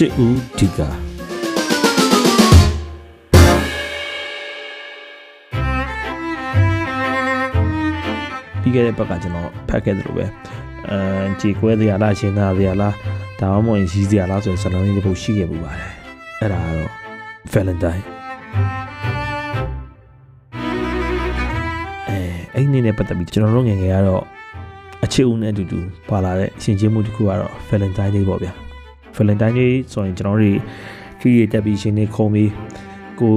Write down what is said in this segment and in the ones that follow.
ချစ်ဦးဒီကာပြီးခဲ့တဲ့ဘက်ကကျွန်တော်ဖတ်ခဲ့သလိုပဲအဲကြည်ကွဲစရာလားရှင်းသားစရာလားဒါမှမဟုတ်ရီးစရာလားဆိုရင်စလုံးလေးတစ်ပုဒ်ရှိခဲ့ပူပါတယ်အဲ့ဒါကတော့ Valentine အဲအဲ့ဒီနေ့နဲ့ပတ်သက်ပြီးကျွန်တော်တို့ငယ်ငယ်ကတော့အချစ်ဦးနဲ့အတူတူပါလာတဲ့ရှင်ချင်းမှုတစ်ခုကတော့ Valentine Day ပေါ့ဗျာ Valentine Day ဆိုရင်ကျွန်တော်တို့ခီးရတက်ပြီးရှင်နေခုံပြီးကို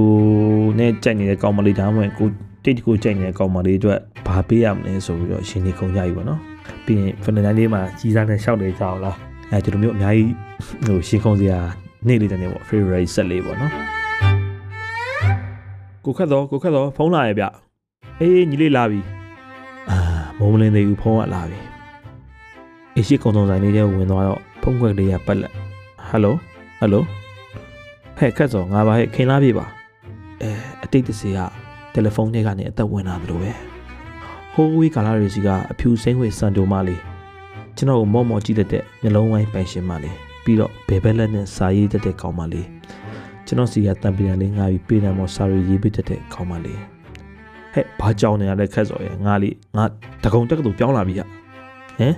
နဲ့ကြိုက်နေတဲ့ကောင်မလေးဒါမှမဟုတ်ကိုတိတ်တကိုကြိုက်နေတဲ့ကောင်မလေးအတွက်ဘာပေးရမလဲဆိုပြီးတော့ရှင်နေခုံကြပြီပေါ့နော်ပြီးရင် Valentine Day မှာကြီးစားနဲ့ရှောက်နေကြအောင်လားအဲကျွန်တော်မျိုးအများကြီးဟိုရှင်ခုံစရာနေ့လေးတည်းနေပေါ့ February ဆက်လေးပေါ့နော်ကိုခက်တော့ကိုခက်တော့ဖုန်းလာရဲ့ဗျအေးညီလေးလာပြီအာမုံမလင်းသေးဘူးဖုန်းကလာပြီအေးရှိကုံစုံဆိုင်လေးထဲဝင်သွားတော့ဖုန်းခွက်လေးကပတ်လက် ဟယ်လိုဟယ်လိုဟဲ့ခက်စောငါပါဟဲ့ခင်လားပြေပါအဲအတိတ်တစီကတယ်လီဖုန်းထဲကနေအသက်ဝင်လာသလိုပဲဟိုးဝေးကာလာရီစီကအဖြူစိမ့်ဝေစန်တိုမလေးကျွန်တော်ကိုမော့မော့ကြည့်တတ်တဲ့မျက်လုံးဝိုင်းပိုင်ရှင်မလေးပြီးတော့ဘယ်ဘက်လက်နဲ့စာရေးတတ်တဲ့ကောင်မလေးကျွန်တော်စီကတံပြန်လေးငါပြီးပေးတယ်မော်စာရီရေးပေးတတ်တဲ့ကောင်မလေးဟဲ့ဘာကြောင်နေရလဲခက်စော်ရဲ့ငါလေးငါတကုံတက်ကတူပြောင်းလာပြီဟဟမ်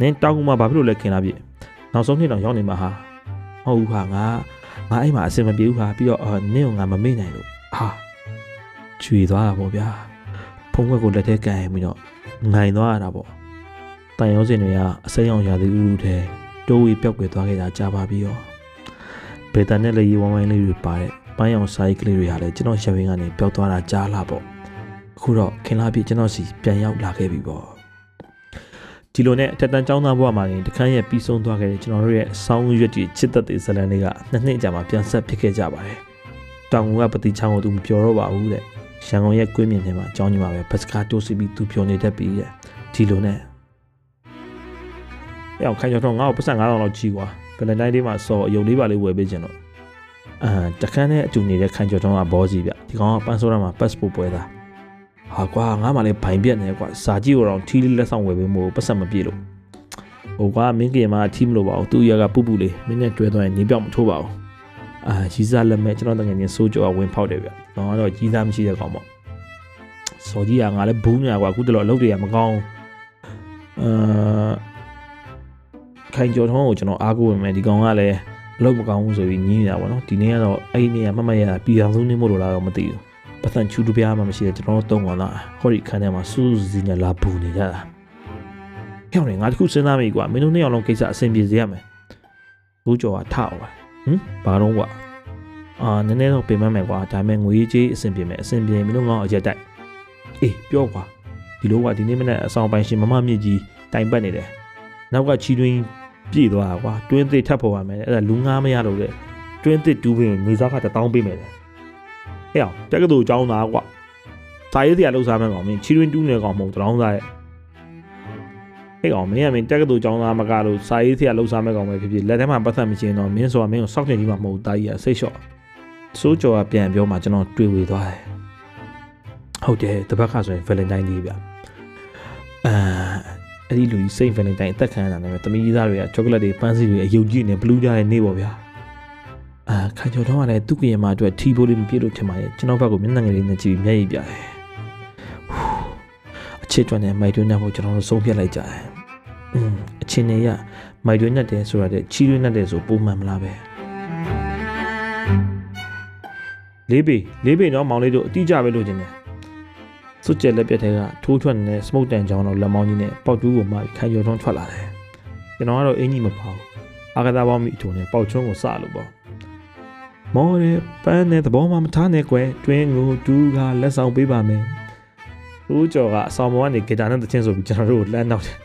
နင်းတောင်းကမှဘာဖြစ်လို့လဲခင်လားပြေနောက်ဆုံးနှစ်တောင်ရောက်နေမှာဟာ မဟုတ်ဘူးဟာငါငါအဲ့မှာအစင်မပြေဘူးဟာပြီးတော့အော်နင်းကိုငါမမေ့နိုင်လို့ဟာချွေသွားတာပေါ့ဗျာဖုံးခွက်ကိုလက်ထဲကန်ရင်ပြီးတော့ငိုင်သွားရတာပေါ့တန်ရုံးစင်တွေကအစိမ်းအောင်ရာသီဥတုထဲတိုးဝေပျောက်ကွယ်သွားခဲ့တာကြာပါပြီရောဘေတာနဲ့လေရီဝိုင်းဝိုင်းလေးတွေပါတဲ့ပန်းရောင်စာရေးကလေးတွေဟာလည်းကျွန်တော်ရဝင်းကနေပျောက်သွားတာကြားလာပေါ့အခုတော့ခင်လာပြကျွန်တော်စီပြန်ရောက်လာခဲ့ပြီပေါ့ ဒီလိုနဲ့အထက်တန်းကျောင်းသားဘဝမှာနေတခန်းရဲ့ပြီးဆုံးသွားခဲ့တဲ့ကျွန်တော်တို့ရဲ့ဆောင်းရွက်တွေချစ်သက်တဲ့ဇလန်တွေကနှစ်နှစ်ကြာမှပြန်ဆက်ဖြစ်ခဲ့ကြပါတယ်။တောင်ကပတိချောင်းကိုသူမပြောတော့ပါဘူးတဲ့။ရန်ကုန်ရဲ့ကွင်းမြင့်ထဲမှာကျောင်းကြီးမှာပဲဘတ်စကားတိုးစီပြီးသူပြောနေတတ်ပြီးတဲ့ဒီလိုနဲ့အဲ့အောင်ခိုင်ကျော်တော့ငါ့ကိုပတ်စံ9000လောက်ကြီးကွာဗလန်တိုင်းဒေးမှာစော်အယုံလေးပါလေးဝယ်ပေးခြင်းတော့အာတခန်းနဲ့အတူနေတဲ့ခိုင်ကျော်တော့ကဘောကြီးဗျဒီကောင်ကပန်းစိုးရမှာ passport ပွဲတာ ဟာကွာငါမှလည်းဘိုင်ပြက်နေကွာစာကြည့်ကိုတော့ထီးလေးလက်ဆောင်ဝယ်ပေးမို့ပတ်စံမပြေလို့ဟိုကွာမင်းကင်မှာထီးမလို့ပါဘူးသူ့ရကပူပူလေးမင်းနဲ့တွဲသွားရင်နေပြောက်မထိုးပါဘူးအာကြီးစားလက်မဲ့ကျွန်တော်တကယ်ချင်းစိုးကြောဝင်ဖောက်တယ်ဗျတော့ကတော့ကြီးစားမရှိတဲ့ကောင်ပေါ့စော်ကြီးကငါလည်းဘူးညာကွာအခုတလောအလုပ်တွေကမကောင်းအာခိုင်ကျော်ထုံးကိုကျွန်တော်အားကိုးဝင်မယ်ဒီကောင်ကလည်းအလုပ်မကောင်းဘူးဆိုပြီးညင်းနေတာပေါ့နော်ဒီနေ့ကတော့အဲ့ဒီနေ့ကမမရတာပြည်အောင်စုနေမို့လို့လားတော့မသိဘူး ပတ်စံချူတပြားမှမရှိတဲ့ကျွန်တော်တို့တုံးကောင်လားဟောဒီခန်းထဲမှာစူးစီနဲ့လာပူနေကြတာဟဲ့နေငါတခုစဉ်းစားမိကွာမင်းတို့နှစ်ယောက်လုံးကိစ္စအဆင်ပြေစေရမယ်ဘူးကျော်ကထအောင်ပါဟင်ဘာတော့ကွာအာနည်းနည်းတော့ပြင်မမယ်ကွာဒါပေမဲ့ငွေကြေးအဆင်ပြေမယ်အဆင်ပြေမင်းတို့ငေါ့အရက်တိုက်အေးပြောကွာဒီလိုကဒီနေ့မနေ့အဆောင်ပိုင်းရှင်မမမြင့်ကြီးတိုင်ပတ်နေတယ်နောက်ကချီတွင်းပြည့်သွားတာကွာတွင်းသစ်ထပ်ပေါ်ပါမယ်အဲ့ဒါလူငားမရလို့လေတွင်းသစ်တူးပြီးငွေစားကတောင်းပေးမယ်လေ ဟဲ့အောင်တက်ကတူចောင်းသားကွာစာရေးစရာလောက်စားမယ်ကောင်မင်းချီတွင်းတူးနေကောင်မဟုတ်တောင်းသားရဲ့ဟဲ့ကောင်မင်းကမင်းတက်ကတူចောင်းသားမကလို့စာရေးစရာလောက်စားမယ်ကောင်ပဲဖြစ်ဖြစ်လက်ထဲမှာပတ်သက်မချင်းတော့မင်းဆိုတာမင်းကိုစောက်ချင်ကြီးမှမဟုတ်တာကြီးကစိတ်လျှော့စိုးကြော်ကပြန်ပြောမှကျွန်တော်တွေ့ဝေသွားတယ်ဟုတ်တယ်တပတ်ခါဆိုရင် Valentine Day ဗျအာအဲ့ဒီလူကြီး Saint Valentine အသက်ခံရတာနဲ့သမီးကြီးသားတွေကချောကလက်တွေပန်းစီတွေအယုတ်ကြီးနဲ့ဘလူးကြတဲ့နေ့ပေါ့ဗျာ အာခိုင်ကျော်တော့ကလည်းသူ့ကရင်မအတွက်ထီဘိုးလေးမပြည့်လို့ထင်ပါရဲ့ကျွန်တော်ဘက်ကိုမျက်နှာငယ်လေးနဲ့ကြည့်ပြီးမျက်ရည်ပြတယ်အချစ်ကျွမ်းတဲ့မိုက်တွင်းနဲ့ဖို့ကျွန်တော်တို့ဆုံးဖြတ်လိုက်ကြတယ်อืมအချင်းနေရမိုက်တွင်းနဲ့တယ်ဆိုရတဲ့ချီတွင်းနဲ့တယ်ဆိုပုံမှန်မလားပဲလေးပေလေးပေတော့မောင်လေးတို့အတိအကျပဲလို့ခြင်းတယ်စွတ်ကျက်လက်ပြက်ထဲကထိုးထွက်နေတဲ့ smoke တန်ကြောင်တော့လက်မောင်းကြီးနဲ့ပေါက်တူးကိုမှခိုင်ကျော်ထွန်းထွက်လာတယ်ကျွန်တော်ကတော့အင်ကြီးမပေါဘူးအာကသာပေါင်းမိအထုံနဲ့ပေါက်ချွန်းကိုစလို့ပေါ့ မော်ရဲပန်းနဲ့သဘောမှမထားနဲ့ကွယ်တွင်းကိုတူးကလက်ဆောင်ပေးပါမယ်ဦးကျော်ကအဆောင်မောကနေဂီတာနဲ့တချင်းဆိုပြီးကျွန်တော်တို့ကိုလှမ်းတော့တယ်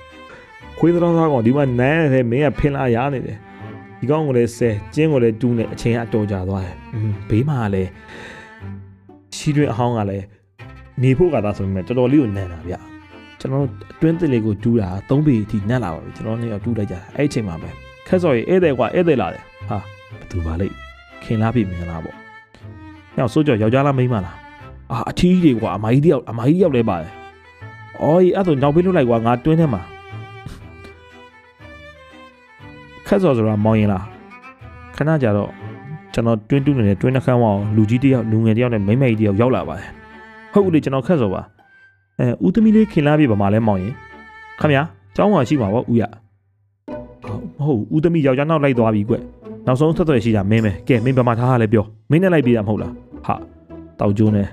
ခွေးသောသားကောင်ဒီမှာနန်းတဲ့မင်းကဖင်လာရနေတယ်ဒီကောင်ကိုလည်းဆဲကျင်းကိုလည်းတူးနေအချိန်ကအတော်ကြာသွားတယ်ဘေးမှာလည်းရှီတွင်အဟောင်းကလည်းနေဖို့ကသာဆိုပေမဲ့တော်တော်လေးကိုနန်တာဗျကျွန်တော်အတွင်းတစ်လေးကိုတူးတာ၃ပေအထိနန်လာပါပြီကျွန်တော်နေတော့တူးလိုက်ကြအဲ့အချိန်မှာပဲခက်စော်ရေဧည့်သည်ကွာဧည့်သည်လာတယ်ဟာဘသူပါလိမ့် ခင်လားပြီမင်းလားပေါ့ညောင်စိုးကြော်ယောက်ျားလားမိန်းမလားအာအထီးတွေကွာအမကြီးတယောက်အမကြီးတယောက်လဲပါတယ်အော်အဲ့ဆိုညောင်ပေးလို့လိုက်ကွာငါတွင်းထဲမှာခက်စော်ဆိုတာမောင်းရင်လားခခဏကြာတော့ကျွန်တော်တွင်းတူးနေတဲ့တွင်းနှခမ်းဝအောင်လူကြီးတယောက်လူငယ်တယောက်နဲ့မိန်းမကြီးတယောက်ရောက်လာပါတယ်ဟုတ်လေကျွန်တော်ခက်ဆိုပါအဲဦးသမီးလေးခင်လာပြီဗမာလဲမောင်ရင်ခမညာကျောင်းမှာရှိမှာပေါ့ဦးရမဟုတ်ဦးသမီးယောက်ျားနောက်လိုက်သွားပြီကွ နောက်ဆုံးဆက်သွယ်ရှိတာမင်းပဲကဲမင်းဗမာထားရလဲပြောမင်းနဲ့လိုက်ပြီးတာမဟုတ်လားဟာတောက်ကျိုးနဲ့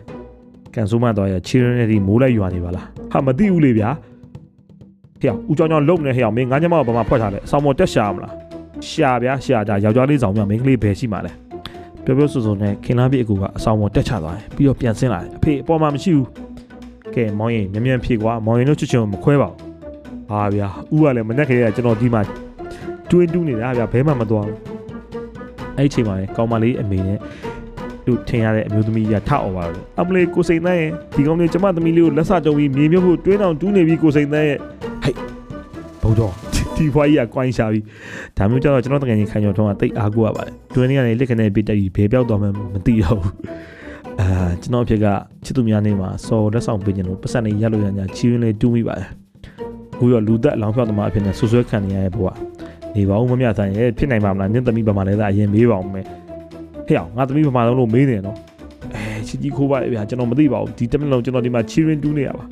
ကန်ဆိုးမသွားရချီရင်းနဲ့ဒီမိုးလိုက်ရွာနေပါလားဟာမသိဘူးလေဗျာဟဲ့ဦးကြောင်ကြောင်လုံနေဟဲ့မင်းငါးညမဗမာဖွက်ထားလဲအဆောင်မတက်ရှာမလားရှာဗျာရှာတာယောက်ျားလေးဆောင်မြမင်းကလေးဘယ်ရှိမှလဲပြောပြောဆိုဆိုနဲ့ခင်လားပြအကူကအဆောင်ပေါ်တက်ချသွားတယ်ပြီးတော့ပြန်ဆင်းလာတယ်အဖေအပေါ်မှာမရှိဘူးကဲမောင်ရင်မြ мян ဖြေကွာမောင်ရင်တို့ချစ်ချင်မခွဲပါဘူးဟာဗျာဦးကလည်းမနဲ့ခဲရကျွန်တော်ဒီမှာတွင်းတူးနေတာဗျာဘဲမှမသွားဘူး အဲ့ဒီချိန်မှာလေကောင်မလေးအမေနဲ့သူထင်ရတဲ့အမျိုးသမီးကြီးကထအောင်ပါလို့အမလေးကိုစိန်သားရဲ့ဒီကောင်လေးကျမသမီးလေးကိုလက်စကြုံပြီးမြေမြုပ်ဖို့တွင်းအောင်တူးနေပြီကိုစိန်သားရဲ့ဟိတ်ဘုံတော်ဒီဘွားကြီးကကွိုင်းရှာပြီးဒါမျိုးကြတော့ကျွန်တော်တကယ်ကြီးခိုင်ကျော်ထုံးကတိတ်အားကိုရပါတယ်တွင်းလေးကနေလက်ကနေပြစ်တက်ပြီးဘဲပြောက်သွားမှမသိတော့ဘူးအာကျွန်တော်အဖြစ်ကချစ်သူများနေမှာစော်လက်ဆောင်ပေးခြင်းလို့ပတ်စံနေရလို့ရညာချီရင်းလေးတူးမိပါတယ်အခုရောလူသက်အလောင်းဖြောက်သမားအဖြစ်နဲ့ဆွဆွဲခံနေရတဲ့ဘဝ နေပါဦးမမြဆိုင်ရဲ့ဖြစ်နိုင်ပါမလားနင့်သမီးဘာမှလဲသာအရင်မေးပါအောင်မယ်ဟဲ့အောင်ငါသမီးဘာမှလုံးလို့မေးနေနော်အဲချစ်ကြီးခိုးပါလေဗျာကျွန်တော်မသိပါဘူးဒီတမန်လုံးကျွန်တော်ဒီမှာချီရင်တူးနေရပါ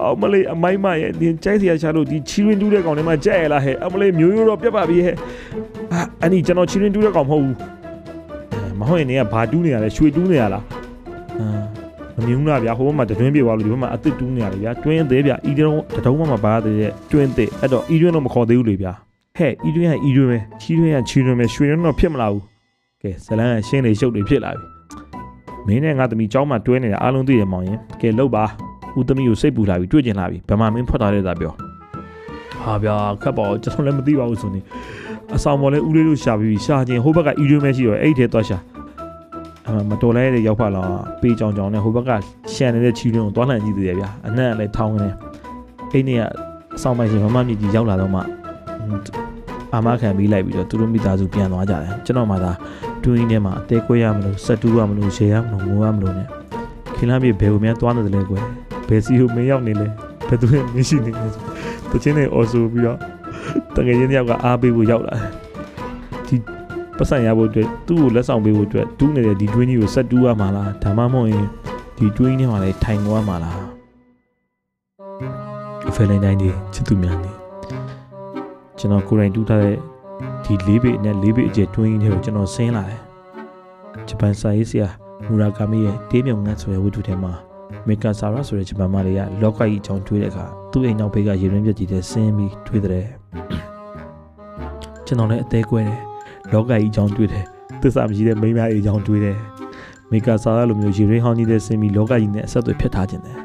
အောင်မလေးအမိုင်းမရဲ့ဒီကြိုက်စရာချလို့ဒီချီရင်တူးတဲ့ကောင်တွေမှာကြက်ရလားဟဲ့အမလေးမျိုးရိုးတော့ပြတ်ပါပြီဟဲ့အဲ့ဒီကျွန်တော်ချီရင်တူးတဲ့ကောင်မဟုတ်ဘူးမဟုတ်ရင်နေကဘာတူးနေရလဲရွှေတူးနေရလားအာမမြင်ဘူးလားဗျာဟိုဘက်မှာတွင်းပြေသွားလို့ဒီဘက်မှာအစ်စ်တူးနေရတယ်ဗျာတွင်းသေးဗျာဤတုံးတတုံးမှမပါသေးတဲ့တွင်းသေးအဲ့တော့ဤတွင်းတော့မခေါ်သေးဘူးလေဗျာ ဟဲ့ဤတွင်းကဤတွင်းပဲချီတွင်းကချီတွင်းပဲရွှေတွင်းတော့ဖြစ်မလာဘူးကဲဇလန်းကရှင်းလေရှုပ်တွေဖြစ်လာပြီမင်းနဲ့ငါသမီးเจ้าမှာတွဲနေတာအားလုံးသိတယ်မောင်ရင်ကဲလှုပ်ပါဦးသမီးကိုစိတ်ပူလာပြီတွေ့ကျင်လာပြီဗမာမင်းဖွက်ထားတဲ့သာပြောဟာဗျာခက်ပါဦးကျွန်တော်လည်းမသိပါဘူးဆိုနေအဆောင်ပေါ်လဲဦးလေးတို့ရှာပြီးရှာခြင်းဟိုဘက်ကဤတွင်းပဲရှိတော့အဲ့ထဲသွားရှာအမတော်လဲတဲ့ရောက်ပါလားပေးကြောင်ကြောင်နဲ့ဟိုဘက်ကရှန်နေတဲ့ချီတွင်းကိုသွားလှန်ကြည့်သေးတယ်ဗျာအနက်လည်းထောင်းနေအဲ့နေ့ကအဆောင်ပိုင်ရှင်မမမြကြီးရောက်လာတော့မှ အာမခံပြီးလိုက်ပြီးတော့သူတို့မိသားစုပြန်သွားကြတယ်ကျွန်တော်မှသာတွင်းထဲမှာအသေးကွဲရမလို့ဆက်တူးရမလို့ရေရမလို့ငိုရမလို့ ਨੇ ခင်လာမြေဘယ်ကိုများသွားနေတယ်လဲကွယ်ဘယ်စီကိုမင်းရောက်နေလဲဘယ်သူနဲ့မင်းရှိနေလဲတချင်းနဲ့အော်ဆိုပြီးတော့တကယ်ချင်းတယောက်ကအားပေးဖို့ရောက်လာတယ်ဒီပတ်စံရဖို့အတွက်သူ့ကိုလက်ဆောင်ပေးဖို့အတွက်တူးနေတဲ့ဒီတွင်းကြီးကိုဆက်တူးရမှာလားဒါမှမဟုတ်ရင်ဒီတွင်းထဲမှာလည်းထိုင်သွားမှာလားအဖေလိုင်းတိုင်းဒီချစ်သူများနေ ကျွန်တော်ကိုယ်တိုင်တူးထားတဲ့ဒီလေးပေနဲ့လေးပေအကျယ်တွင်းကြီးတွေကိုကျွန်တော်ဆင်းလာတယ်ဂျပန်စာရေးဆရာမူရာကာမီရဲ့တေးမြုံငတ်ဆိုတဲ့ဝတ္ထုထဲမှာမေကာဆာရာဆိုတဲ့ဂျပန်မလေးကလောကကြီးအကြောင်းတွေးတဲ့အခါသူ့အိမ်နောက်ဘေးကရေရင်းပြက်ကြီးတဲ့ဆင်းပြီးတွေးတဲ့ကျွန်တော်လည်းအသေးကွဲတယ်လောကကြီးအကြောင်းတွေးတယ်သစ္စာမရှိတဲ့မိန်းမကြီးအကြောင်းတွေးတယ်မေကာဆာရာလိုမျိုးရေရင်းဟောင်းကြီးတဲ့ဆင်းပြီးလောကကြီးနဲ့အဆက်အသွယ်ဖြစ်ထားခြင်းတယ်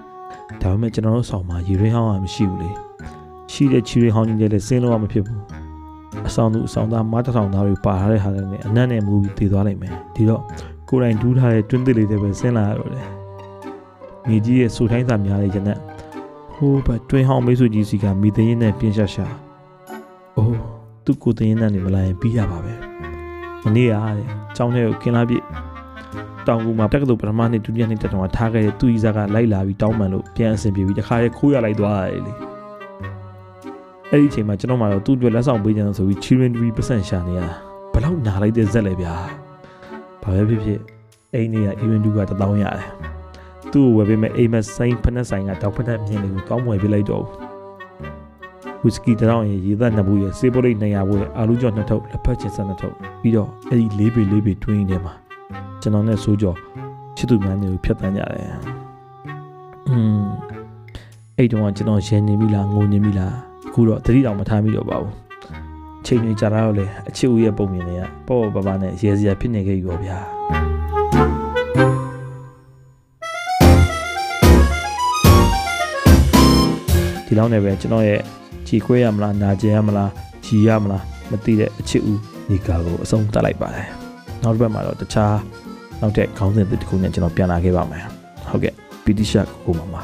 ဒါပေမဲ့ကျွန်တော်တို့ဆောင်မှာရေရင်းဟောင်းကမရှိဘူးလေ ရှိတဲ့ချီရင်းဟောင်းကြီးလည်းဆင်းလို့မဖြစ်ဘူးအဆောင်သူအဆောင်သားမတထောင်သားတွေပါထားတဲ့ဟာတွေနဲ့အနက်နဲ့မူပြီးတည်သွားနိုင်မယ်ဒီတော့ကိုယ်တိုင်ဒူးထားတဲ့တွင်းသစ်လေးတွေပဲဆင်းလာရတော့တယ်မြေကြီးရဲ့ဆူထိုင်းစာများတဲ့ရနက်ဟိုးဘတွင်းဟောင်းမိတ်ဆွေကြီးစီကမိသိရင်နဲ့ပြင်းရှာရှာအိုးသူ့ကိုသိရင်နဲ့နေမလာရင်ပြီးရပါပဲမနေ့ကတဲ့ကျောင်းထဲကိုခင်းလာပြည့်တောင်ကူမှာတက္ကသိုလ်ပထမနှစ်ဒုတိယနှစ်တက်တော့ထားခဲ့တဲ့သူ့ဤစားကလိုက်လာပြီးတောင်းပန်လို့ပြန်အဆင်ပြေပြီးတခါရဲခိုးရလိုက်သွားတယ်လေ အဲ့ဒီအချိန်မှာကျွန်တော်မှတော့သူ့အတွက်လက်ဆောင်ပေးကြတယ်ဆိုပြီး children tree ပတ်စံရှာနေရတာဘလောက်နာလိုက်တဲ့ဇက်လဲဗျာဘာပဲဖြစ်ဖြစ်အိမ်နေက event 2ကတပေါင်းရတယ်သူ့ကိုဝယ်ပေးမဲ့အိမ်မက်ဆိုင်ဖက်နှက်ဆိုင်ကတောက်ဖက်နှက်မြင်လေးကိုကောင်းမွယ်ပေးလိုက်တော့ဝီစကီတောင်းရင်ရေသက်နှစ်ဘူးရဲ့စေးပိုလိတ်200ဘူးရဲ့အာလူကျော်နှစ်ထုပ်လက်ဖက်ချင်စနှစ်ထုပ်ပြီးတော့အဲ့ဒီလေးပေလေးပေတွင်းနေမှာကျွန်တော်နဲ့စိုးကြော်ချစ်သူများနေကိုဖြတ်တန်းကြတယ်อืมအဲ့တုန်းကကျွန်တော်ရင်နေပြီလားငိုနေပြီလား အခုတော့သတိတောင်မထားမိတော့ပါဘူးချိန်တွေကြာတော့လေအချစ်ဦးရဲ့ပုံမြင်တွေကပေါ့ပေါ့ပါပါနဲ့ရဲစရာဖြစ်နေခဲ့ရောဗျာဒီလောက်နဲ့ပဲကျွန်တော်ရဲ့ခြေခွဲရမလားနာကျင်ရမလားခြီရမလားမသိတဲ့အချစ်ဦးဒီကာကိုအဆုံးသတ်လိုက်ပါတယ်နောက်တစ်ပတ်မှာတော့တခြားနောက်တဲ့ခေါင်းစဉ်တစ်ခုနဲ့ကျွန်တော်ပြန်လာခဲ့ပါမယ်ဟုတ်ကဲ့ပီတီရှာကိုကိုမမ